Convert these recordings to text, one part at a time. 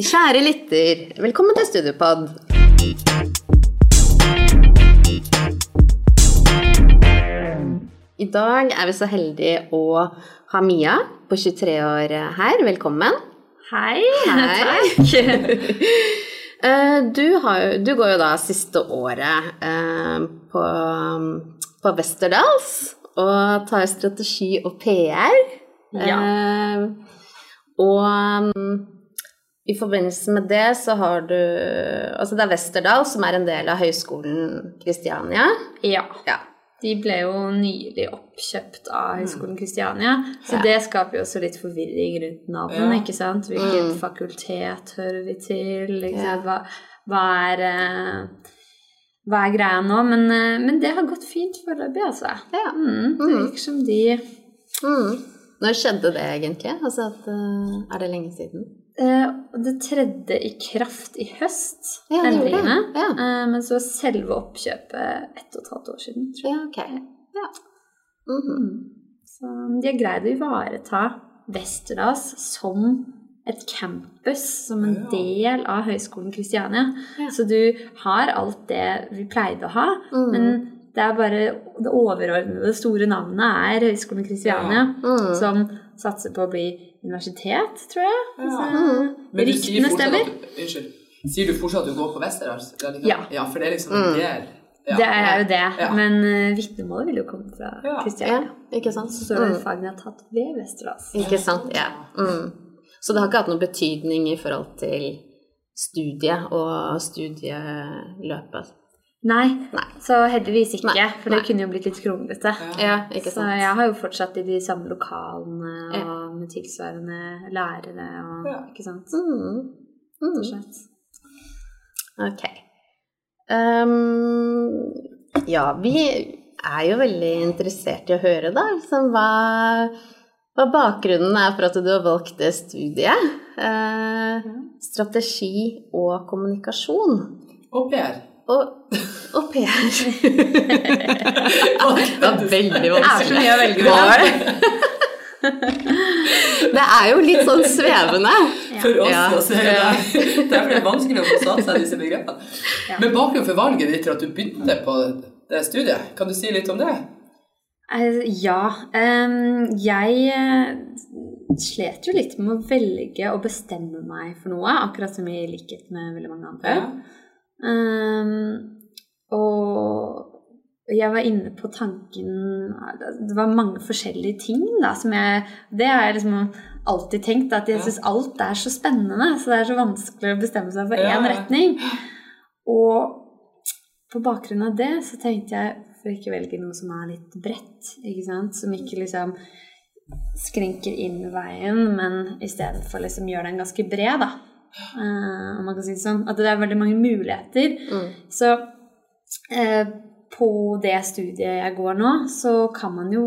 Kjære lytter, velkommen til Studiopod. I dag er vi så heldige å ha Mia på 23 år her. Velkommen. Hei. Hei. Takk. Eh, Du, har, du går jo da siste året eh, på, på Westerdals og tar strategi og PR. Ja. Eh, og mm, i forbindelse med det så har du Altså det er Westerdal som er en del av Høgskolen Kristiania. Ja. Ja. De ble jo nylig oppkjøpt av Høgskolen Kristiania, så Ja. det skaper jo også litt forvirring rundt navnet, Ja. ikke sant? Hvilket Mm. fakultet hører vi til? Sant? Hva, hva er eh, hva er greia nå? Men, eh, men det har gått fint foreløpig, altså. Ja. Mm, det Mm. virker som de Mm. Når skjedde det egentlig? Altså at, eh, er det lenge siden? Eh, Det tredde i kraft i høst, Ja, endringene. Ja. Eh, men så var selve oppkjøpet ett og et halvt år siden, tror jeg. Ja, okay. Ja. Mm -hmm. Så de har greid å ivareta Westerdals som et campus, som en del av Høgskolen Kristiania. Så du har alt det vi pleide å ha, Mm. men det er bare det overordnede, store navnet er Høgskolen Kristiania, Mm. som satser på å bli universitet, tror jeg. Ja. Mm. Men du sier ryktene fortsatt stemmer. at du, Unnskyld. Sier du fortsatt at du går på Westerdals? Ja. ja. For det er liksom en Mm. del ja. Det er jo det, Ja. men uh, vitnemålet vil jo komme fra. Kristiania. Ja, ikke sant? Så står det Mm. fagene har tatt ved Westerdals. Ikke sant, ja. Mm. Så det har ikke hatt noen betydning i forhold til studiet og studieløpet? Nei, Nei. så heldigvis ikke, Nei, for det nei. kunne jo blitt litt kronglete. Ja, Så jeg har jo fortsatt i de samme lokalene og Ja. med tilsvarende lærere og Ja. Ikke sant? Mm. Og Mm. Ok. Um, ja, vi er jo veldig interessert i å høre, da, liksom hva, hva bakgrunnen er for at du har valgt det studiet. Eh, strategi og kommunikasjon. Og Per. Og, og PR. det var veldig vanskelig. Det er så mye å velge mellom. Det er jo litt sånn svevende. For oss Ja. også. er det derfor er det vanskelig å få satt seg i disse begrepene. Ja. Men bakgrunnen for valget ditt til at du begynte på det studiet, kan du si litt om det? Eh, Ja. jeg eh, slet jo litt med å velge og bestemme meg for noe, akkurat som i likhet med veldig mange andre. Um, og jeg var inne på tanken Det var mange forskjellige ting da, som jeg Det har jeg liksom alltid tenkt, at jeg syns alt er så spennende. Så det er så vanskelig å bestemme seg for én ja. retning. Og på bakgrunn av det så tenkte jeg for ikke velge noe som er litt bredt, ikke sant? Som ikke liksom skrenker inn veien, men i stedet for liksom gjør den ganske bred, da. Eh, om man kan si det sånn. At det er veldig mange muligheter. Mm. Så uh, på det studiet jeg går nå, så kan man jo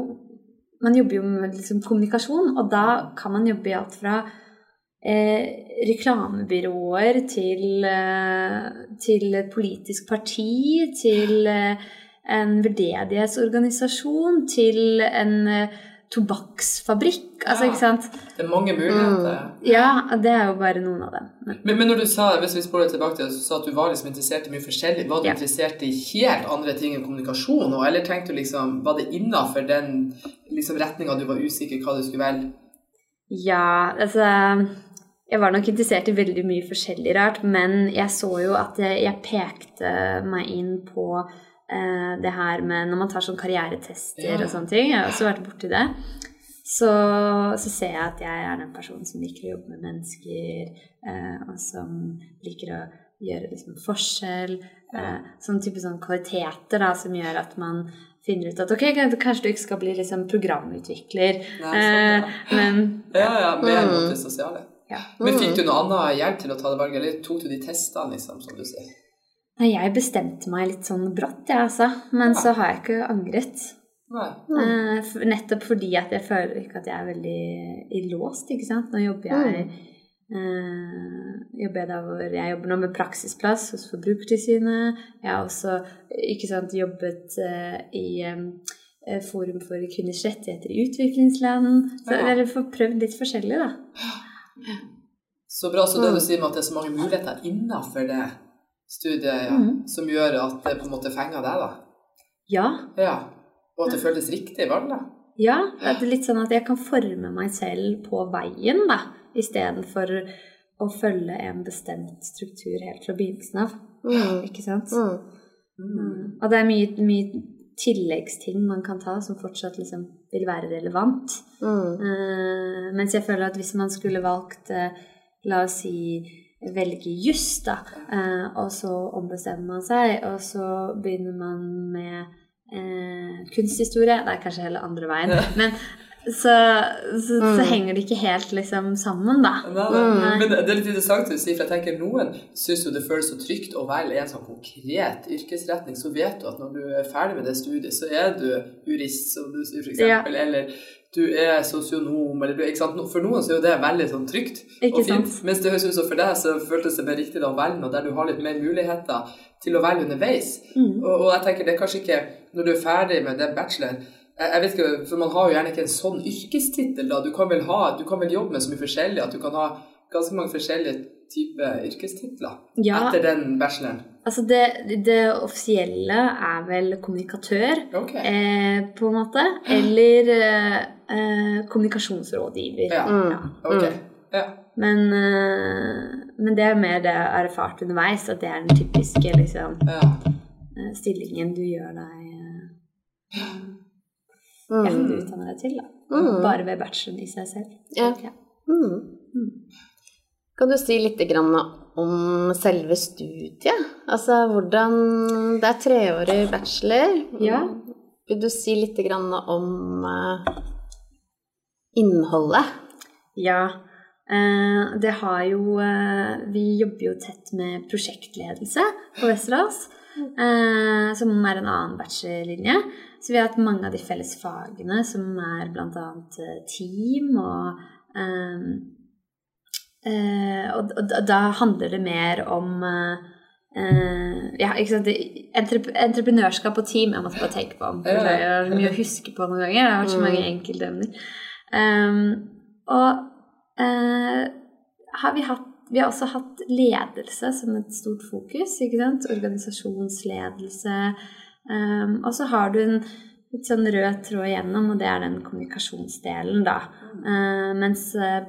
Man jobber jo med liksom, kommunikasjon, og da kan man jobbe i alt fra eh, reklamebyråer til, eh, til et politisk parti, til eh, en veldedighetsorganisasjon, til en eh, tobakksfabrikk. Altså, Ja. ikke sant? Det er mange muligheter. Ja, det er jo bare noen av dem. Men, Men, men når du sa, hvis vi spoler tilbake til så sa at du var liksom interessert i mye forskjellig, var du Ja. interessert i helt andre ting enn kommunikasjon, og, eller tenkte du liksom, var det innenfor den liksom, retningen du var usikker hva du skulle velge? Ja, altså Jeg var nok interessert i veldig mye forskjellig rart, men jeg så jo at jeg, jeg pekte meg inn på eh, det her med når man tar sånn karrieretester Ja. og sånne ting. Jeg har også vært borti det. Så, så ser jeg at jeg er den personen som liker å jobbe med mennesker, eh, og som liker å gjøre liksom forskjell. Eh, sånn type sånn kvaliteter da, som gjør at man finner ut at ok, kanskje du ikke skal bli liksom programutvikler, Nei, eh, sånn, men Ja, ja, mer Mm. mot det sosiale. ja. Men fikk du noe annet hjelp til å ta det valget, eller tok du de testene, liksom, som du sier? Jeg bestemte meg litt sånn brått, jeg, altså. Men så har jeg ikke angret. Nei. Nei. nettopp fordi at jeg føler ikke at jeg er veldig låst, ikke sant. Nå jobber jeg eh, jobber jeg der hvor jeg jobber nå med praksisplass hos Forbrukertilsynet. Jeg har også ikke sant, jobbet eh, i eh, Forum for kvinners rettigheter i utviklingsland. Så Ja. jeg får prøvd litt forskjellig, da. Så Så bra. Så det du sier med at det er så mange muligheter innenfor det studiet, ja, mm. som gjør at det på en måte fenger deg, da. Ja. Ja. Og at det føltes riktig valg, da. Ja, det er litt sånn at jeg kan forme meg selv på veien, da, istedenfor å følge en bestemt struktur helt fra begynnelsen av. Mm. Ikke sant? Mm. Mm. Og det er mye, mye tilleggsting man kan ta som fortsatt liksom vil være relevant. Mm. Uh, mens jeg føler at hvis man skulle valgt, uh, la oss si, velge juss, da, eh, og så ombestemmer man seg, og så begynner man med eh, kunsthistorie Det er kanskje heller andre veien. Men så, så, så Mm. henger det ikke helt liksom sammen, da. Nei, nei. Men det er litt interessant å si, for jeg tenker noen syns jo det føles så trygt å velge en sånn konkret yrkesretning. Så vet du at når du er ferdig med det studiet, så er du jurist, som du sier f.eks., Ja. eller du er sosionom, eller du, ikke sant? For noen så er jo det veldig sånn trygt Ikke og fint. sant? Mens det høres ut som for deg så føltes det mer riktig å velge noe der du har litt mer muligheter til å velge underveis. Mm. Og, og jeg tenker det er kanskje ikke når du er ferdig med den bacheloren jeg, jeg vet ikke, for Man har jo gjerne ikke en sånn yrkestittel. da, Du kan vel ha, du kan vel jobbe med så mye forskjellig at du kan ha ganske mange forskjellige typer yrkestitler Ja, etter den bacheloren. altså det, det offisielle er vel kommunikatør. okay. eh, på en måte. Eller eh, kommunikasjonsrådgiver. Ja. Mm. Ok. Mm. Ja. Men, eh, men det er mer det jeg har erfart underveis, at det er den typiske liksom, ja. eh, stillingen du gjør deg eh, Mm. ja, du utdanner deg til. da. Mm. Bare ved bacheloren i seg selv. Ja. Okay. jeg. Mm. Kan du si litt grann om selve studiet? Altså hvordan Det er treårig bachelor. Ja. Vil du si litt grann om eh, innholdet? Ja. Eh, det har jo eh, Vi jobber jo tett med prosjektledelse på Westerdals. Som er en annen bachelorlinje. Så vi har hatt mange av de felles fagene, som er bl.a. team og og, og da- handler det mer om eh, eh, ja, ikke sant? Entrep entreprenørskap og team jeg måtte bare tenke på. om, det er mye å huske på noen ganger. Det har vært så mange enkeltemner. Um, og eh, har vi hatt vi har også hatt ledelse som et stort fokus. ikke sant? Organisasjonsledelse. Um, og så har du en litt sånn rød tråd igjennom, og det er den kommunikasjonsdelen, da. Uh, mens uh,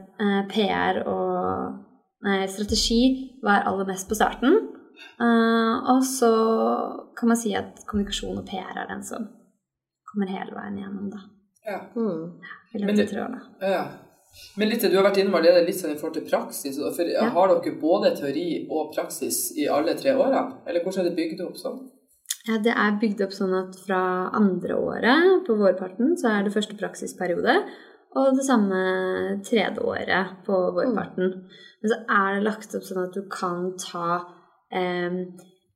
PR og nei, strategi var aller mest på starten. Uh, og så kan man si at kommunikasjon og PR er den som kommer hele veien igjennom, da. Ja. Mm. Men litt, det- av da. ja. Men litt, du har vært innom allerede litt sånn i forhold til praksis. For Ja. Har dere både teori og praksis i alle tre årene? Eller hvordan er det bygd opp sånn? Ja, det er bygd opp sånn at fra andre året på vårparten så er det første praksisperiode, og det samme tredje året på vårparten. Men så er det lagt opp sånn at du kan ta eh,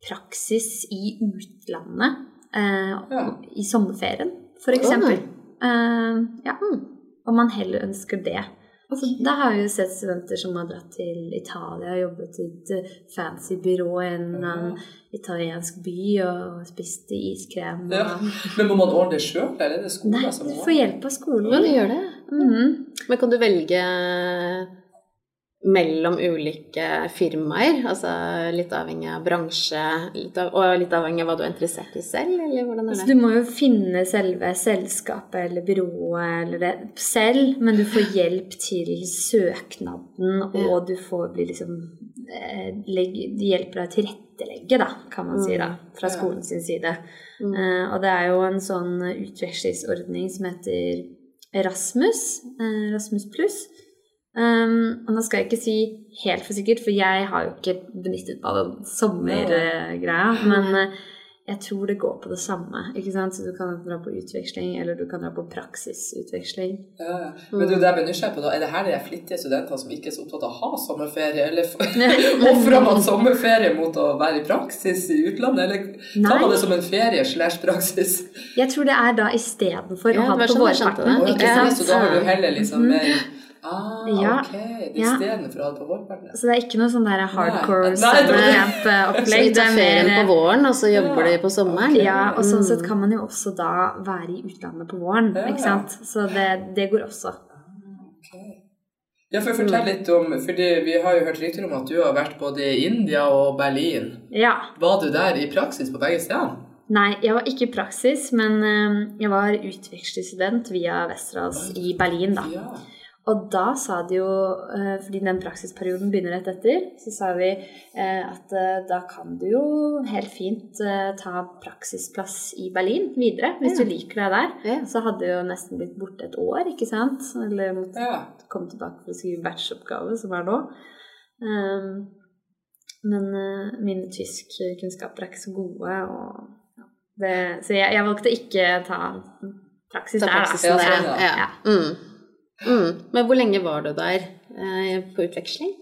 praksis i utlandet eh, Ja. i sommerferien, for eksempel. Eh, ja, om man heller ønsker det. Altså, da har vi jo sett studenter som har dratt til Italia og jobbet i et eh, fancy byrå i en annen italiensk by og spist iskrem. Og... Ja. Men må man ordne det sjøl, eller er det skolen Nei, som du får hjelp av Ja, skolen. det gjør det. Mhm. Men kan du velge mellom ulike firmaer? Altså litt avhengig av bransje litt av, og litt avhengig av hva du er interessert i selv, eller hvordan er det? Altså, du må jo finne selve selskapet eller byrået eller det selv, men du får hjelp til søknaden, og du får bli liksom eh, De hjelper deg å tilrettelegge, da, kan man si, da, fra skolens side. Mm. Uh, og det er jo en sånn utvekslingsordning som heter Erasmus, eh, Erasmus pluss. Um, og nå skal jeg ikke si helt for sikkert, for jeg har jo ikke benyttet meg av sommergreia. Men eh, jeg tror det går på det samme. ikke sant? Så du kan dra på utveksling, eller du kan dra på praksisutveksling. Ja, ja. Men du, er jo det jeg blir nysgjerrig på, da. Er det her de flittige studentene som ikke er så opptatt av å ha sommerferie, eller ofrer man sommerferie mot å være i praksis i utlandet, eller tar man det som en ferie slash praksis? Jeg tror det er da istedenfor Ja, å ha det på sånn vårparten. Ja, sant? Så da har du heller liksom Mhm. mer Ah, Ja. ok. Istedenfor Ja. å ha det på vårparten. Så det er ikke noe sånn der hardcore. Så summercamp-opplegg. de tar ferien på våren, og så jobber de på sommeren? Ja, og sånn sett Mm. kan man jo også da være i utlandet på våren, Ja, ikke sant? Så det, det går også. Ok. Ja, for Fortell litt om fordi Vi har jo hørt rykter om at du har vært både i India og Berlin. Ja. Var du der i praksis på begge stedene? Nei, jeg var ikke i praksis, men eh, jeg var utvekslingsstudent via Westerdals i Berlin, da. Ja. Og da sa de jo, eh, fordi den praksisperioden begynner rett etter, så sa vi eh, at eh, da kan du jo helt fint ta praksisplass i Berlin videre, hvis Ja. du liker deg der. Ja. Så hadde du jo nesten blitt borte et år, ikke sant? Eller måtte ja. komme tilbake for å skrive batchoppgave, som er nå. Ehm, men mine tyskkunnskaper er ikke så gode, og det, så jeg, jeg valgte ikke ta praksis Ta der, praksisen da. Ja, Mm. Mm. Men hvor lenge var du der eh, på utveksling?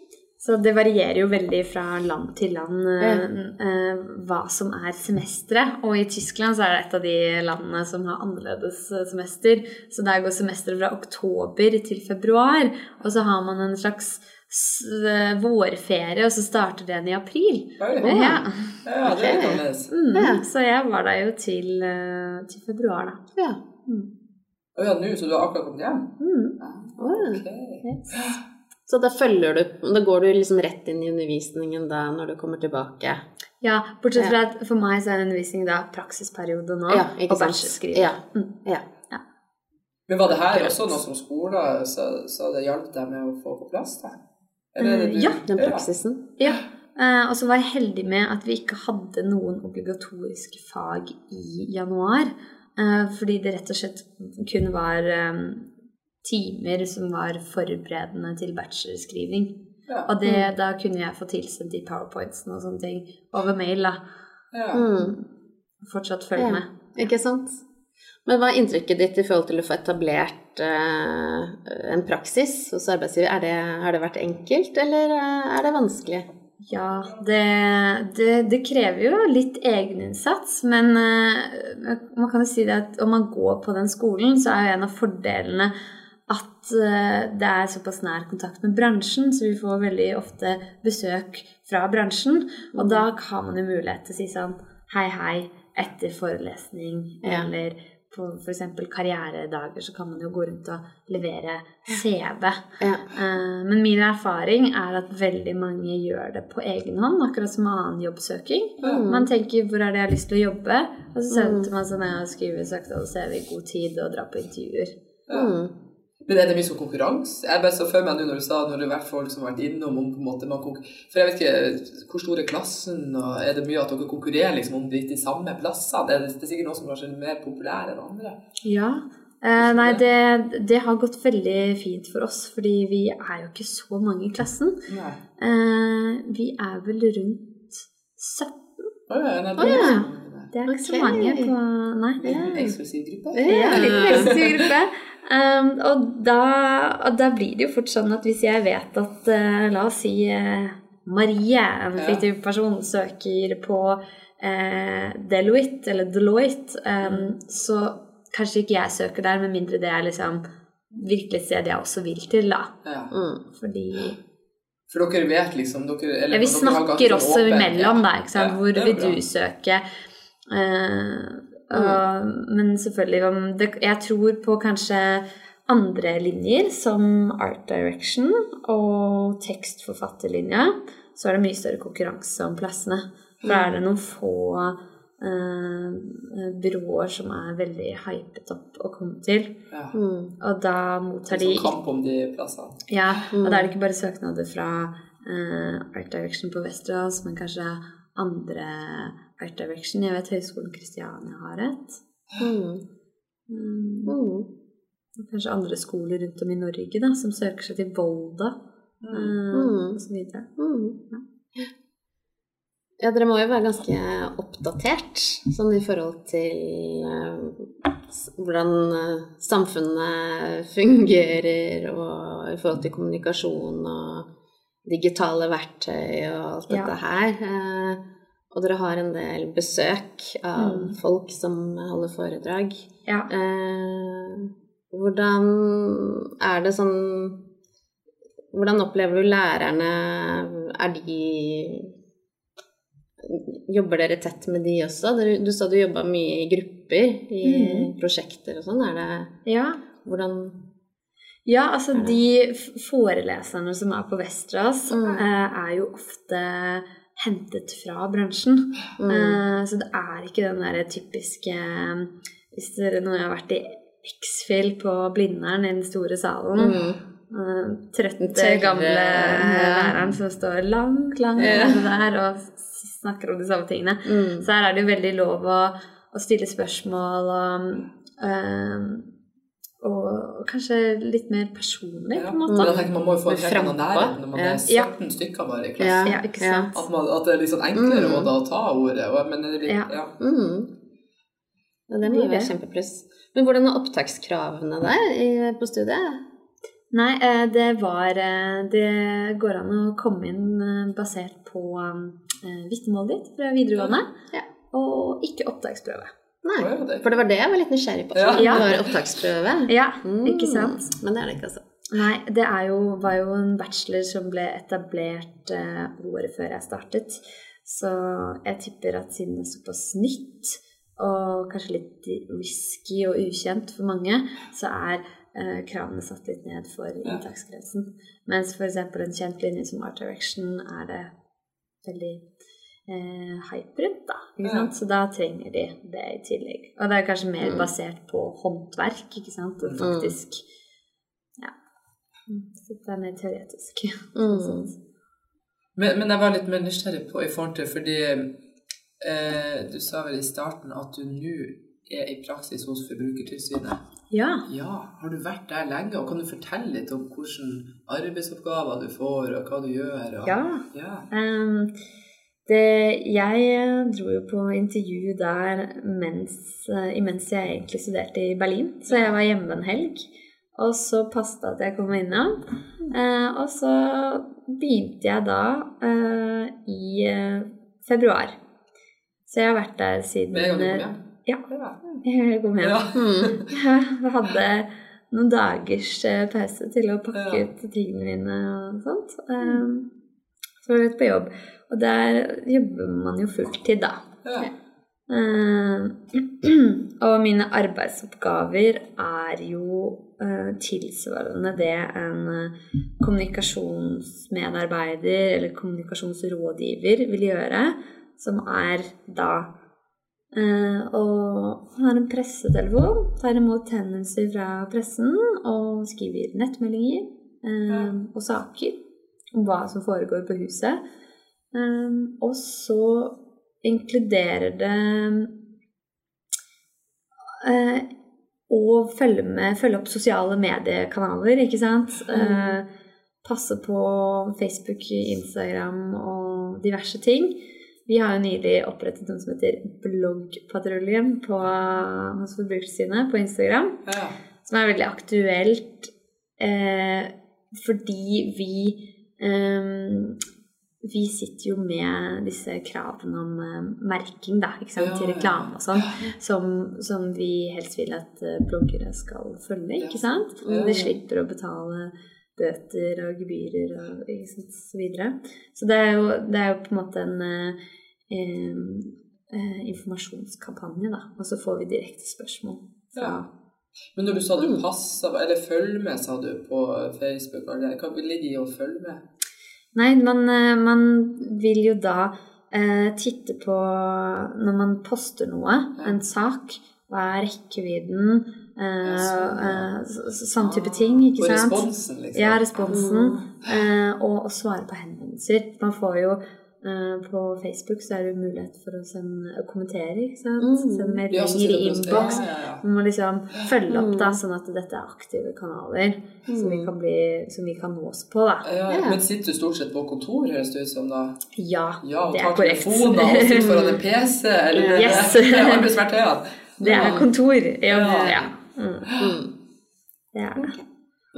Så det varierer jo veldig fra land til land eh, Ja. eh, hva som er semesteret. Og i Tyskland så er det et av de landene som har annerledes eh, semester. Så der går semesteret fra oktober til februar. Og så har man en slags s- eh, vårferie, og så starter den i april. Oi. Ja. ja, det er annerledes. Mm, Ja. Så jeg var der jo til, til februar, da. Ja. Mm. Å ja, nå, så du har akkurat kommet hjem? Mm. Okay. Yes. Så da følger du Da går du liksom rett inn i undervisningen da når du kommer tilbake? Ja, bortsett Ja. fra at for meg så er undervisning da praksisperiode nå, Ja, ikke og sant? bachelorskriving. Ja. Mm. ja. Men var det her også noe som skole, så, så det hjalp deg med å få på plass? da? Eh, ja, Den praksisen? Ja, Uh, og så var jeg heldig med at vi ikke hadde noen obligatoriske fag i januar. Eh, fordi det rett og slett kun var eh, timer som var forberedende til bachelorskriving. Ja. Og det, da kunne jeg få tilsendt de powerpointsene og sånne ting over mail. da. ja. Mm. Fortsatt følge Ja. med. Ikke sant? Men hva er inntrykket ditt i forhold til å få etablert uh, en praksis hos arbeidsgiver? Er det, har det vært enkelt, eller er det vanskelig? Ja, det, det, det krever jo litt egeninnsats, men eh, man kan jo si det at om man går på den skolen, så er jo en av fordelene at eh, det er såpass nær kontakt med bransjen, så vi får veldig ofte besøk fra bransjen. Og da har man jo mulighet til å si sånn hei, hei etter forelesning, Ja. På f.eks. karrieredager så kan man jo gå rundt og levere CV. Ja. Eh, Men min erfaring er at veldig mange gjør det på egen hånd, akkurat som annen jobbsøking. Mm. Man tenker 'hvor er det jeg har lyst til å jobbe?' og så Mm. man sånn jeg har skriver søknad og CV i god tid og drar på intervjuer. Mm. Men er det mye sånn konkurranse? Jeg bare så for meg nå når du sa når det har vært folk som har vært innom om på en måte man For jeg vet ikke hvor stor er klassen, og er det mye at dere konkurrerer liksom om de, de samme plassene? Det er, det er sikkert noen som kanskje er mer populære enn andre? Ja. Eh, nei, det, det har gått veldig fint for oss, fordi vi er jo ikke så mange i klassen. Eh, vi er vel rundt 17. Å ja, nei, det er ja. Det er ikke så mange på Nei. det en eksklusiv gruppe. Ja, en eksklusiv gruppe. Um, og, da, og da blir det jo fort sånn at hvis jeg vet at uh, La oss si uh, Marie, en fiktiv person, søker på uh, Deloitte eller Deloitte, um, så kanskje ikke jeg søker der, med mindre det er liksom virkelig et sted jeg også vil til, da. Ja. Mm. Fordi For dere vet liksom dere, eller, ja, Vi dere snakker også imellom, ja. da. ikke sant? Ja, Hvor vil bra. du søke? Og, men selvfølgelig det, Jeg tror på kanskje andre linjer, som art direction og tekstforfatterlinja, så er det mye større konkurranse om plassene. For da er det noen få eh, byråer som er veldig hypet opp å komme til. Ja. Mm. Og da mottar de er sånn kamp om de plassene. ja, og da er det ikke bare søknader fra eh, Art Direction på Vesterålen, men kanskje andre Art Direction. Jeg vet Høgskolen Kristiania har et. Mm. Mm, Mm. og kanskje andre skoler rundt om i Norge da, som søker seg til Volda Mm. eh, Mm. Mm. Ja, dere må jo være ganske oppdatert sånn i forhold til uh, hvordan eh, samfunnet fungerer, og i forhold til kommunikasjon og digitale verktøy og alt Ja. dette her. Eh, og dere har en del besøk av Mm. folk som holder foredrag. Ja. Eh, hvordan er det sånn Hvordan opplever du lærerne? Er de Jobber dere tett med de også? Du, Du sa du jobba mye i grupper, i Mm. prosjekter og sånn. Er det ja. Hvordan Ja, altså de foreleserne som er på Vestras, Mm. eh, er jo ofte hentet fra bransjen. Mm. Eh, så det er ikke den derre typiske eh, Hvis dere nå har vært i X-Fill på Blindern i den store salen Mm. eh, Trøtte, gamle ja. læreren som står langt, langt Ja. der og snakker om de samme tingene. Mm. Så her er det jo veldig lov å, å stille spørsmål og, eh, og kanskje litt mer personlig, Ja. på en Men måte. jeg tenker Man må jo få en helt annen Frampå. når man Ja. er 17 stykker bare i klassen. Ja, Ja, ikke sant? At, man, at det er litt sånn enklere Mm. å da ta ordet. Og, men det litt, Ja. ja. Mm. Ja, det må jo være kjempepluss. Men hvordan er opptakskravene der i, på studiet? Nei, eh, det var eh, Det går an å komme inn eh, basert på eh, vitnemålet ditt fra videregående, Ja. og ikke opptaksprøve. Nei, det- for det var det jeg var litt nysgjerrig på. Ja. Det var opptaksprøve. Ja, Mm. ikke sant? Men det er det ikke, altså. Nei, det er jo, var jo en bachelor som ble etablert eh, året før jeg startet. Så jeg tipper at siden det er såpass nytt, og kanskje litt risky og ukjent for mange, så er eh, kravene satt litt ned for inntaksgrensen. Mens f.eks. en kjent linje som Art Direction er det veldig eh, hype rundt, da. Ja. Så da trenger de det i tillegg. Og det er kanskje mer Mm. basert på håndverk, ikke sant, og Mm. faktisk Ja. Mm, Så det er mer teoretisk. Mm. Sånn. Men, men jeg var litt mer nysgjerrig på i forhold til fordi eh, du sa vel i starten at du nå er i praksis hos Forbrukertilsynet. Ja. Ja, har du vært der lenge? Og kan du fortelle litt om hvilke arbeidsoppgaver du får, og hva du gjør? Og, ja. ja. Ehm, det, jeg dro jo på intervju der mens, eh, imens jeg egentlig studerte i Berlin. Så jeg var hjemme en helg. Og så passet det at jeg kom innom. Eh, og så begynte jeg da eh, i eh, februar. Så jeg har vært der siden Med en gang du kom hjem? Ja. Jeg kom hjem. Ja. Jeg hadde noen dagers eh, pause til å pakke ut tingene mine og sånt. Um, så jeg på jobb. Og der jobber man jo fulltid, da. Ja. Uh, og mine arbeidsoppgaver er jo uh, tilsvarende det en uh, kommunikasjonsmedarbeider eller kommunikasjonsrådgiver vil gjøre, som er da Og å ha en pressetelefon, tar imot henvendelser fra pressen og skriver nettmeldinger Ja. og saker om hva som foregår på huset. Eh, og så inkluderer det eh, å følge, med, følge opp sosiale mediekanaler, ikke sant? Eh, passe på Facebook, Instagram og diverse ting. Vi har jo nylig opprettet noe som heter Bloggpatruljen på, hos Forbrukertilsynet på Instagram Ja. som er veldig aktuelt eh, fordi vi eh, Vi sitter jo med disse kravene om uh, merking, da, ikke sant, til reklame og sånn, som, som vi helst vil at uh, bloggere skal følge, ikke sant? Og De slipper å betale bøter og gebyrer og sant, så videre. Så det er jo, det er jo på en måte en eh, eh, eh, informasjonskampanje, da. Og så får vi direkte spørsmål fra Ja. Men når du sa du Mm. passa, eller følg med, sa du på Facebook, eller hva ligger i å følge med? Nei, man, eh, man vil jo da eh, titte på Når man poster noe, Ja. en sak, hva er rekkevidden, eh, sånn, ja. eh, så- så- sånn type ting, ikke Og sant? responsen, liksom. Ja, responsen. Mm. Eh, og, og svare på henvendelser. Man får jo På Facebook så er det mulighet for å sende, kommentere, ikke sant? Mm. Send meldinger i innboks. Ja, ja, ja. Må liksom følge opp, da, Mm. sånn at dette er aktive kanaler som, vi Mm. kan bli, som vi kan nås på, da. Ja, Ja. Men sitter du stort sett på kontor, høres det ut som da? Ja, Ja, det er korrekt. telefoner og sitter foran en PC, eller det, Yes. det er arbeidsverktøyene. Det er Ja. Ja. Ja. Mm, Mm. det er det.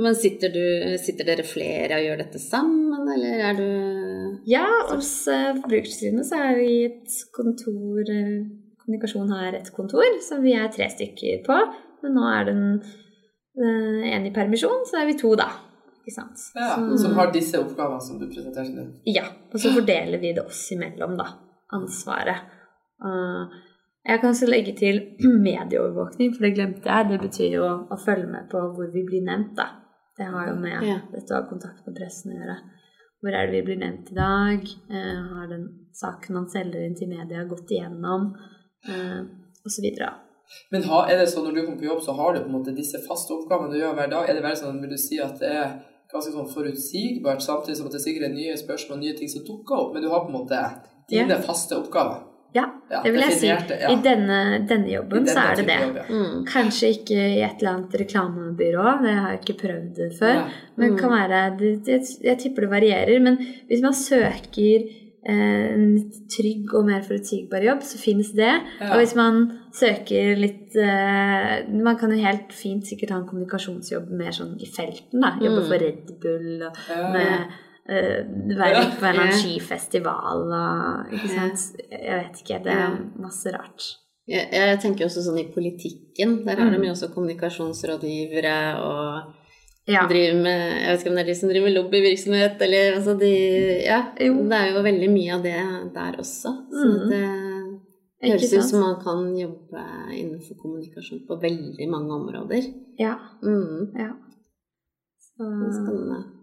Men sitter, du, sitter dere flere og gjør dette sammen, eller er du Ja, hos Forbrukertilsynet så er vi et kontor eh, Kommunikasjon har et kontor som vi er tre stykker på. Men nå er den uh, en i permisjon, så er vi to, da. Ikke sant. Ja, Så- som har disse oppgavene som du presenterte nå. Ja, og så fordeler vi det oss imellom, da. Ansvaret. Uh, jeg kan også legge til medieovervåkning, for det glemte jeg. Det betyr jo å følge med på hvor vi blir nevnt, da. Det har jo med Ja. dette å ha kontakt med pressen å gjøre. Hvor er det vi blir nevnt i dag? Eh, har den saken man selger inn til media, gått igjennom? Eh, og så videre. Men ha, er det sånn når du kommer på jobb, så har du på en måte disse faste oppgavene du gjør hver dag? Er det veldig sånn, vil du si at det er ganske sånn forutsigbart, samtidig som at det sikkert er nye spørsmål, nye ting som dukker opp, men du har på en måte dine faste oppgaver? Ja, det vil jeg si. I denne, denne I jobben denne så er det det. jobb, ja. Mm. Kanskje ikke i et eller annet reklamebyrå, det har jeg ikke prøvd før. Ja. Men Mm. kan være, det, det, jeg tipper det varierer. Men hvis man søker eh, en trygg og mer forutsigbar jobb, så finnes det. Ja. Og hvis man søker litt eh, Man kan jo helt fint sikkert ha en kommunikasjonsjobb mer sånn i felten. da, Jobbe Mm. for Red Bull og Ja. med være litt på en eller annen skifestival og Ikke sant? Jeg vet ikke. Det er masse rart. Jeg, jeg tenker også sånn i politikken. Der har det de jo også kommunikasjonsrådgivere og Ja. med Jeg vet ikke om det er de som driver med lobbyvirksomhet, eller altså de Ja. Det er jo veldig mye av det der også. Så Mm. det Ikke høres ut som man kan jobbe innenfor kommunikasjon på veldig mange områder. Ja. Mm. ja. Så, det er Spennende.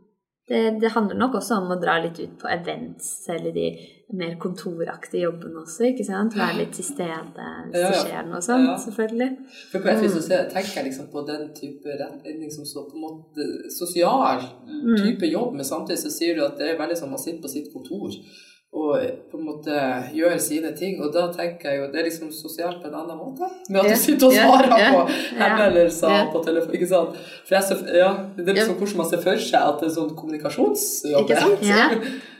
Det, det handler nok også om å dra litt ut på events eller de mer kontoraktige jobbene også, ikke sant? Være litt til stede hvis Ja, det skjer noe sånt, Ja. selvfølgelig. For på et vis så Mm. tenker jeg liksom på den type retning som så på en måte sosial Mm. type jobb, men samtidig så sier du at det er veldig sånn man sitter på sitt kontor og på en måte gjør sine ting, og da tenker jeg jo det er liksom sosialt på en annen måte. Med at du sitter og svarer svarer yeah, på henvendelser på telefon, ikke sant. For jeg ser, ja, det er liksom hvordan man ser for seg at det er sånn kommunikasjonsjobb. Ikke sant? Ja.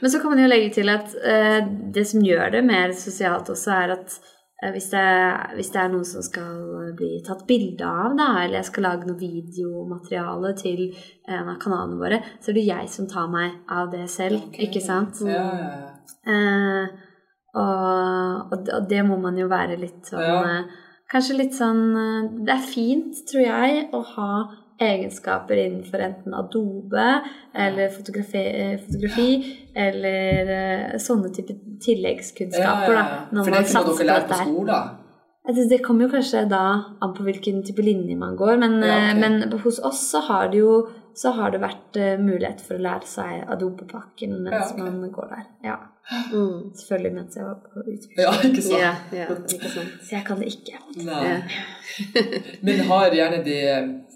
Men så kan man jo legge til at uh, det som gjør det mer sosialt også, er at uh, hvis, det, hvis det er noen som skal bli tatt bilde av, da, eller jeg skal lage noe videomateriale til en av kanalene våre, så er det jeg som tar meg av det selv, Okay. ikke sant? Ja, ja, ja. Eh, og, og, det- må man jo være litt sånn Ja. eh, Kanskje litt sånn eh, Det er fint, tror jeg, å ha egenskaper innenfor enten Adobe eller fotografi, fotografi ja. eller sånne type tilleggskunnskaper. Ja, da, når For det man ikke dere lært på skolen? Synes Det kommer jo kanskje da an på hvilken type linje man går, men, Ja, ok. eh, men hos oss så har det jo så har det vært eh, mulighet for å lære seg Adobe-pakken mens Ja, okay. man går der. Ja, Mm. Selvfølgelig mens jeg var på utveksling. Ja, ikke sant? Ja, ja, ikke sant. Så jeg kan det ikke. Men har gjerne de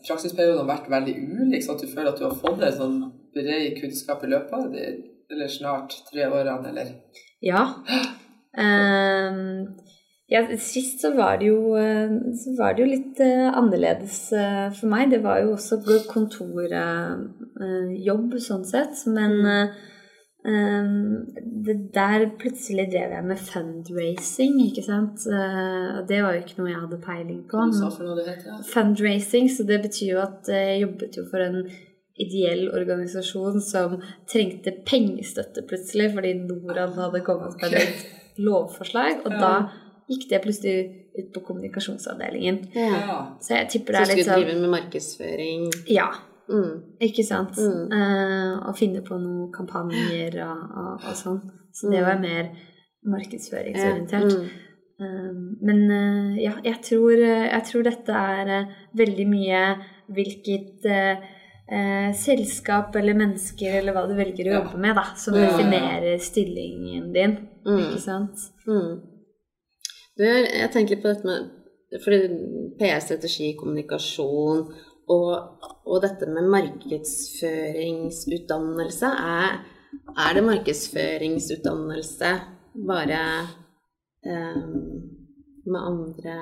praksisperiodene vært veldig ulike, sånn at du føler at du har fått en sånn bred kunnskap i løpet av de eller snart tre årene, eller? Ja. Ehm, ja. Sist så var det jo, eh, så var det jo litt eh, annerledes eh, for meg. Det var jo også kontorjobb sånn sett, men ehm, det der plutselig drev jeg med fundraising, ikke sant. Og det var jo ikke noe jeg hadde peiling på. Fundraising, så det betyr jo at jeg jobbet jo for en ideell organisasjon som trengte pengestøtte plutselig, fordi Norad hadde kommet med et lovforslag, og da gikk det plutselig ut på kommunikasjonsavdelingen. Ja. Så jeg tipper det er litt sånn Så skulle du drive med markedsføring. Ja, Mm. ikke sant? Mm. Eh, og finne på noen kampanjer og, og, og sånn. Så det Mm. var mer markedsføringsorientert. Mm. Um, Men uh, ja, jeg tror, uh, jeg tror dette er uh, veldig mye hvilket uh, selskap eller mennesker eller hva du velger å Ja. jobbe med, da, som definerer stillingen din. Mm. Ikke sant? Mm. Jeg, tenker litt på dette med fordi PR-strategi, kommunikasjon og, og dette med markedsføringsutdannelse er, er det markedsføringsutdannelse bare eh, med andre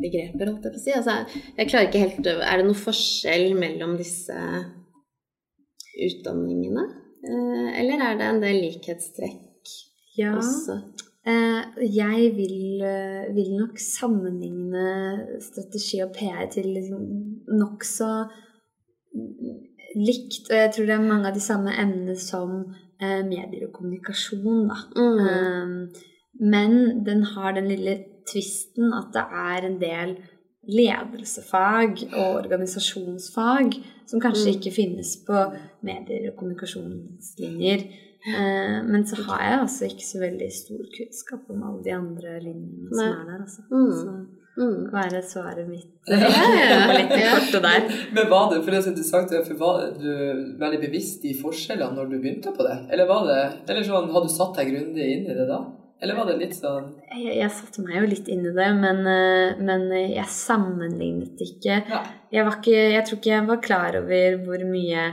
begreper, holdt jeg på å si? Altså, jeg klarer ikke helt Er det noe forskjell mellom disse utdanningene? Eh, eller er det en del likhetstrekk Ja. også? Eh, jeg vil, eh, vil nok sammenligne strategi og PR til liksom nokså likt. Og jeg tror det er mange av de samme emnene som eh, medier og kommunikasjon, da. Mm. Men den har den lille tvisten at det er en del ledelsefag og organisasjonsfag som kanskje Mm. ikke finnes på medier og kommunikasjonslinjer. Eh, men så har jeg altså ikke så veldig stor kunnskap om alle de andre linjene Nei. som er der. Altså. Mm. Mm. Hva er det svaret mitt. Ja, Litt kort kortet der. Men var det, for det er så interessant, for var du veldig bevisst i forskjellene når du begynte på det? Eller var det, eller sånn, hadde du satt deg grundig inn i det da? Eller var det litt sånn Jeg, jeg satte meg jo litt inn i det, men, eh, men jeg sammenlignet ikke. Ja. Jeg, var ikke. jeg tror ikke jeg var klar over hvor mye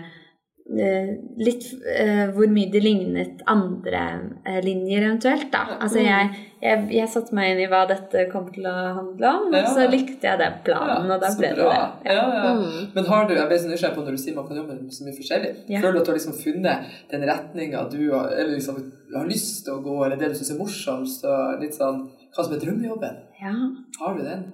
Litt eh, hvor mye det lignet andre eh, linjer eventuelt, da. Altså jeg, jeg, jeg satte meg inn i hva dette kom til å handle om, og Ja. så likte jeg den planen, og da ble det det. Ja, ja. Mm. Men har du, jeg ble så nysgjerrig på når du sier man kan jobbe med så mye forskjellig, Ja. føler du at du har liksom funnet den retninga du har, eller liksom, har lyst til å gå, eller det du syns er morsomst, og litt sånn, hva som er drømmejobben? Ja. Har du den?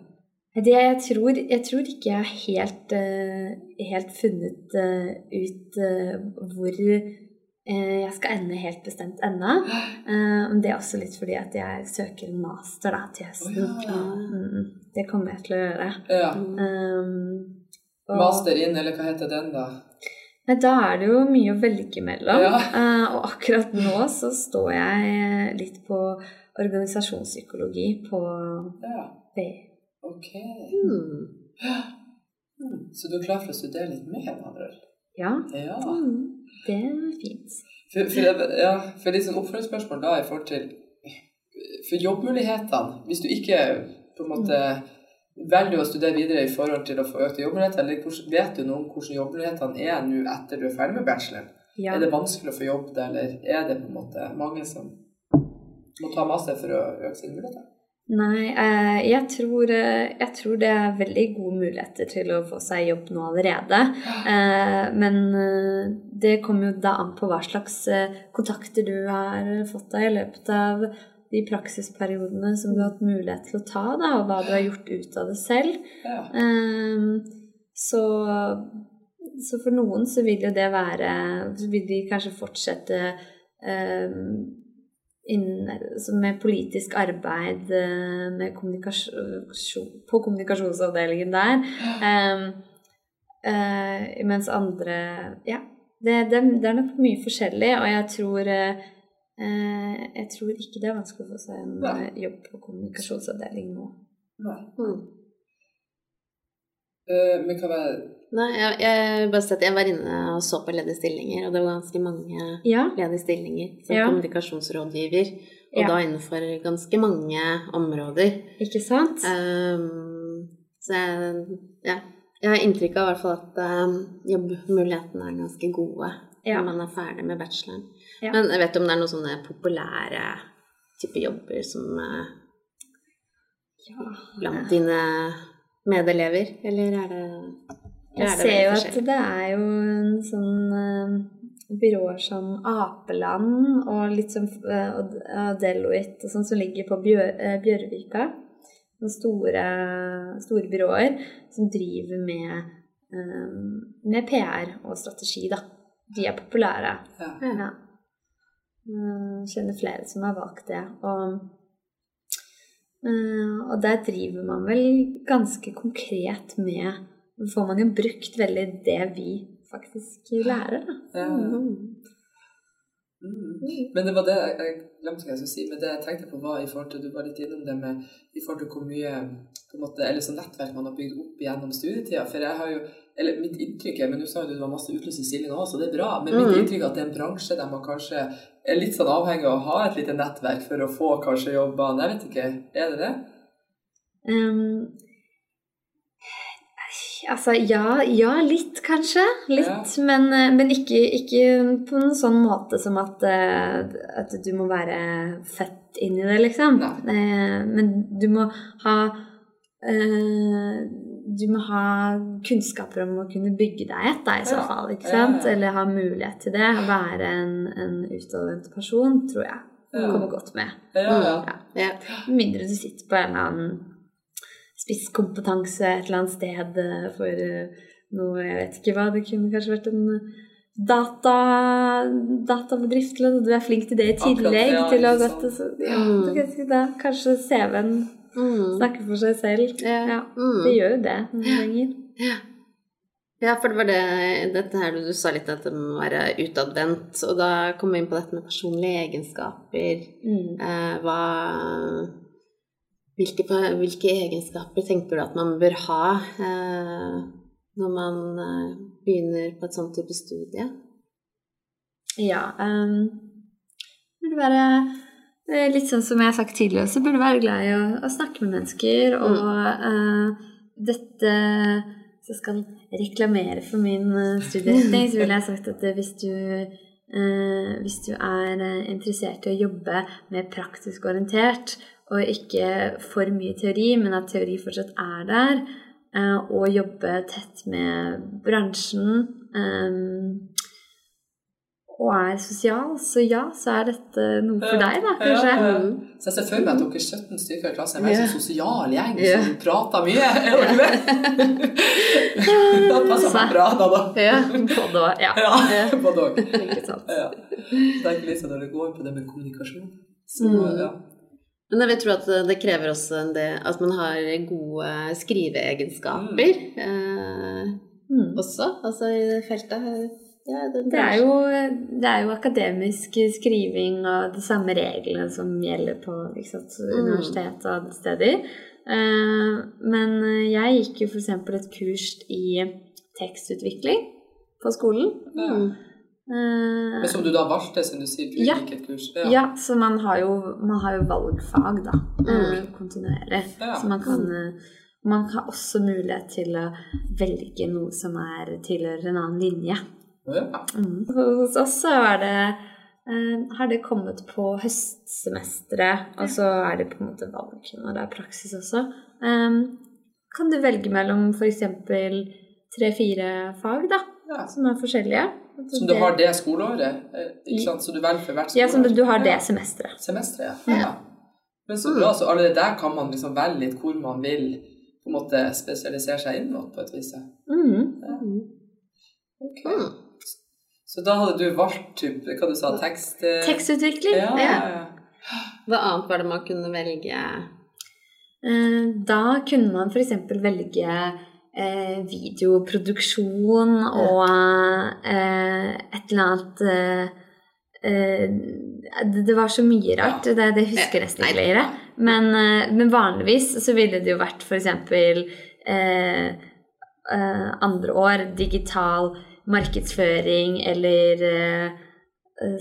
Det, jeg, tror, jeg tror ikke jeg har helt, eh, helt funnet eh, ut eh, hvor jeg skal ende helt bestemt ennå. Det er også litt fordi at jeg søker en master da, til høsten. høsten. ja. Mm, det kommer jeg til å gjøre. ja. Um, og- Master inn, eller hva heter den da? Da er det jo mye å velge mellom. Ja. Uh, og akkurat nå så står jeg litt på organisasjonspsykologi på Ja. Ok. Mm. Mm. Så du er klar for å studere litt mer, andre? Ja, Ja. mm, det er fint. For, for, jeg- ja, for litt sånn oppfølgingsspørsmål da i forhold til For jobbmulighetene, hvis du ikke på en måte velger å studere videre i forhold til å få økte jobbmuligheter, eller vet du noe om hvordan jobbmulighetene er nå etter du er ferdig med bacheloren? Ja. Er det vanskelig å få jobb der, eller er det på en måte mange som må ta master for å øke sine muligheter? Nei, eh, jeg tror, eh, jeg tror det er veldig gode muligheter til å få seg jobb nå allerede. Eh, men det kommer jo da an på hva slags kontakter du har fått deg i løpet av de praksisperiodene som du har hatt mulighet til å ta, da, og hva du har gjort ut av det selv. Så, så for noen så vil jo det være Så vil de kanskje fortsette med politisk arbeid eh, med kommunikasjon, på kommunikasjonsavdelingen der. Um, uh, mens andre Ja. Det, det, det er nok mye forskjellig, og jeg tror eh, Jeg tror ikke det er vanskelig å få seg en eh, jobb på kommunikasjonsavdeling nå. Mm. Eh, men hva var Nei, jeg, jeg bare jeg var inne og så på ledige stillinger, og det var ganske mange Ja. ledige stillinger som Ja. kommunikasjonsrådgiver. Og Ja. da innenfor ganske mange områder. Ikke sant? Um, så jeg, ja, jeg har inntrykk av i hvert fall at um, jobbmulighetene er ganske gode Ja. når man er ferdig med bacheloren. Ja. Men jeg vet om det er noen sånne populære typer jobber som eh, blant dine medelever, eller er det Jeg er det ser jo at det er jo en sånn eh, byråer som Apeland og litt som eh, Deloitte og sånn som ligger på Bjør, eh, Bjørvika. Noen store, store byråer som driver med, med PR og strategi, da. De er populære. ja. Ja. Eh, kjenner flere som har valgt det. Og, og der driver man vel ganske konkret med Får man jo brukt veldig det vi faktisk lærer, da. Ja. Mm. Mm. Men det var det jeg, jeg glemte hva jeg skulle si, men det jeg tenkte på var i forhold til, du var litt innom det med i forhold til hvor mye på en måte, eller sånn nettverk man har bygd opp gjennom studietida. For jeg har jo, eller mitt inntrykk er, men du sa jo det var masse utlyste stillinger òg, så det er bra. Men mitt Mhm. inntrykk er at det er en bransje der man kanskje er litt sånn avhengig av å ha et lite nettverk for å få kanskje jobbene. Jeg vet ikke, er det det? Um, altså ja, ja, litt kanskje. Litt. Men, eh, men ikke, ikke på en sånn måte som at, eh, at du må være født inn i det, liksom. Nei. Eh, Men du må ha eh, Du må ha kunnskaper om å kunne bygge deg et, da, i så fall. ikke sant? Eller ha mulighet til det. Være en, en utadvendt person, tror jeg. Kommer godt med. Ja, ja. Ja. Ja. Mindre du sitter på en eller annen spisskompetanse et eller annet sted eh, for eh, noe Jeg vet ikke hva. Det kunne kanskje vært en data, databedrift eller. Du er flink til det i Akkurat, tillegg ja, til å gått så, ja, Mm. da, Kanskje CV-en Mm. Snakke for seg selv. Ja. Ja, Mm. det gjør jo det noen ganger. Ja, for det var det dette her du sa litt at det må være utadvendt. Og da kom vi inn på dette med personlige egenskaper. Mm. Eh, hva hvilke, hvilke, egenskaper tenker du at man bør ha eh, når man eh, begynner på et sånt type studie? Ja um, burde være Litt sånn som jeg har sagt tidligere, så burde være glad i å, å snakke med mennesker. Mm. Og uh, dette jeg skal reklamere for min uh, studieretning, så ville jeg sagt at hvis du uh, hvis du er interessert i å jobbe mer praktisk orientert, og ikke for mye teori, men at teori fortsatt er der, og jobbe tett med bransjen og er sosial, så ja, så er dette noe for deg, da, kanskje. Ja, ja. Så jeg ser for meg at dere 17 stykker i klassen er en veldig sånn sosial gjeng som prater mye. Er dere det? det passer meg bra, da. da. Ja, både òg. Ja. ja, både òg. Ikke sant. Ja. Tenk litt sånn når det går på det med kommunikasjon. Så, mm. ja. Men jeg vil tro at det krever også del, at man har gode skriveegenskaper mm. eh, mm. også, altså i det feltet. Ja, det, det, er jo, det, er jo, akademisk skriving og de samme reglene som gjelder på mm. universitet og andre steder. Uh, men jeg gikk jo f.eks. et kurs i tekstutvikling på skolen. Ja. Uh, men som du da valgte, som du sier? Du ja, gikk et kurs? Ja. ja, så man har, jo, man har jo valgfag, da. Mm. Kontinuerlig. Ja. Så man kan man har også mulighet til å velge noe som er tilhører en annen linje. Ja. Mm. Hos oss så er det eh, har det kommet på høstsemesteret, og så er det på en måte valg når det er praksis også. Kan du velge mellom f.eks. tre-fire fag, da, ja. som er forskjellige. Som du har det skoleåret? Eh, ikke sant? Så du velger for hvert skoleår? Ja, som du har det semesteret. Semesteret, ja. ja. Men så bra, så allerede der kan man liksom velge litt hvor man vil på en måte spesialisere seg inn på et vis. Mm. Ja. Okay. Så da hadde du valgt typ, hva du sa, tekst... Eh, Tekstutvikling. Ja, ja. Hva annet var det man kunne velge? Eh, da kunne man f.eks. velge eh, videoproduksjon og et eller annet det var så mye rart. Det, det husker jeg nesten ikke lenger. Men, men, vanligvis så ville det jo vært f.eks. Eh, andre år digital markedsføring eller eh,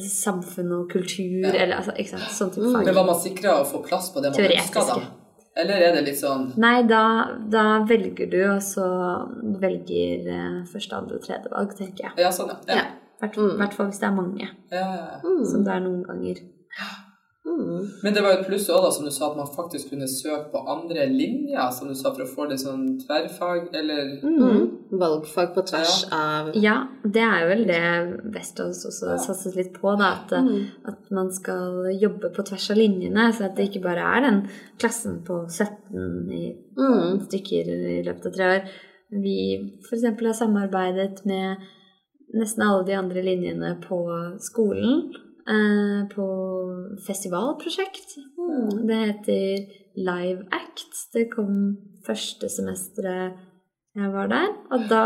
samfunn og kultur ja. eller altså, ikke sant, sånn type fag. Men var man sikra å få plass på det man ønska, da? Eller er det litt sånn Nei, da, da velger du, og så velger eh, første, andre og tredje valg, tenker jeg. Ja, sånn, ja. ja. I hvert, mm. fall hvis det er mange, ja, mm. som det er noen ganger. Mm. Men det var jo et pluss òg, som du sa, at man faktisk kunne søke på andre linjer, som du sa, for å få det sånn tverrfag, eller mm. mm. Valgfag på tvers ja. av Ja, det er vel det Westerdals også ja. satses litt på, da. At, mm. at, man skal jobbe på tvers av linjene, så at det ikke bare er den klassen på 17 i mm. stykker i løpet av tre år. Vi f.eks. har samarbeidet med nesten alle de andre linjene på skolen på festivalprosjekt. Mm. Det heter Live Act. Det kom første semesteret jeg var der. Og da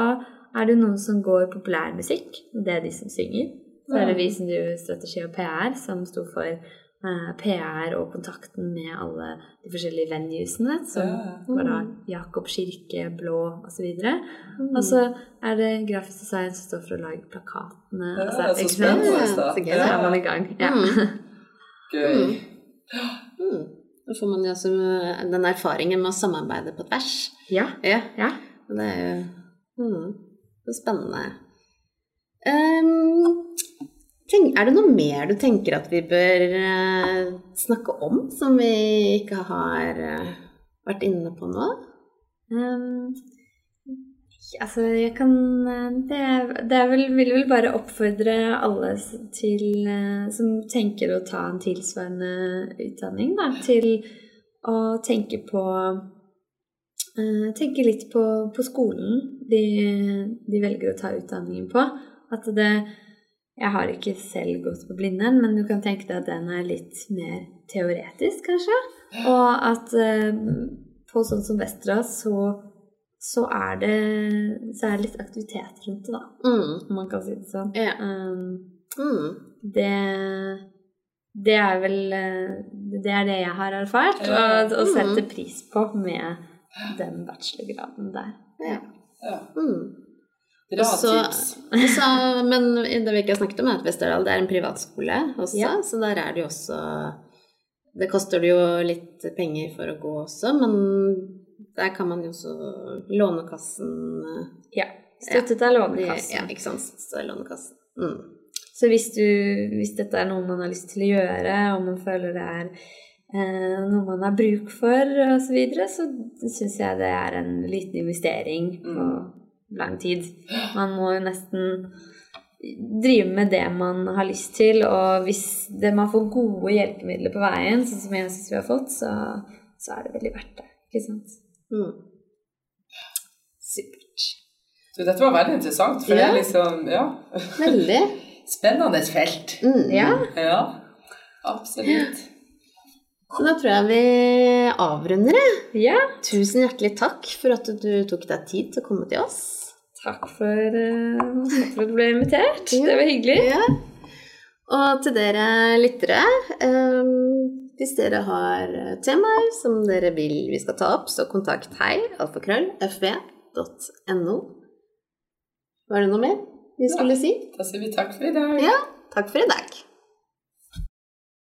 er det noen som går populærmusikk. Det er de som synger. Så er det vi som driver strategi og PR, som sto for eh, PR og kontakten med alle de forskjellige venuesene, som var da Jakob kirke, Blå osv. Mm. Og så er det grafisk design som står for å lage plakatene. Ja, altså, så spennende. Så gøy, da er man i gang. Ja. Mm. Gøy. Mm. Da får man jo også den erfaringen med å samarbeide på tvers. Ja. ja. ja. Det er jo mm, spennende. Um, er det noe mer du tenker at vi bør uh, snakke om, som vi ikke har uh, vært inne på nå? Um, Altså, jeg kan Det, det vel, vil vel bare oppfordre alle til, eh, som tenker å ta en tilsvarende utdanning, da, til å tenke på Tenke litt på, på skolen de, de, velger å ta utdanningen på. At det Jeg har ikke selv gått på Blindern, men du kan tenke deg at den er litt mer teoretisk, kanskje. Og at eh, på sånn som Vestra, så så er det, så er det litt aktivitet rundt det, da. Mm. Om man kan si det sånn. Ja. Um, mm. Det det er vel eh, Det er det jeg har erfart, og, og setter Mhm. pris på med den bachelorgraden der. Ja. Ja. Mm. Bra også, tips. Så, men det vi ikke har snakket om, er at Westerdal det er en privatskole også, Ja. så der er det jo også Det koster det jo litt penger for å gå også, men der kan man jo også Lånekassen Ja. Støttet av Lånekassen. Ja, ikke sant. Så er Lånekassen. Mm. Så hvis, du, hvis dette er noe man har lyst til å gjøre, og man føler det er eh, noe man har bruk for osv., så, videre, så syns jeg det er en liten investering Mm. Lang tid. Man må jo nesten drive med det man har lyst til, og hvis det, man får gode hjelpemidler på veien, sånn som jeg syns vi har fått, så, så er det veldig verdt det. Ikke sant? Mm. Supert. Så dette var veldig interessant, for det er liksom Ja. Veldig. Spennende felt. Mm. Ja. Ja. Absolutt. Så da tror jeg vi avrunder det. ja. Tusen hjertelig takk for at du tok deg tid til å komme til oss. Takk for, eh, takk for at du ble invitert. Ja. Det var hyggelig. Ja. Og til dere lyttere, eh, hvis dere har temaer som dere vil vi skal ta opp, så kontakt hei, alfakrøllfv.no. Var det noe mer vi skulle si? Da sier vi takk for i dag. Ja, takk for i dag.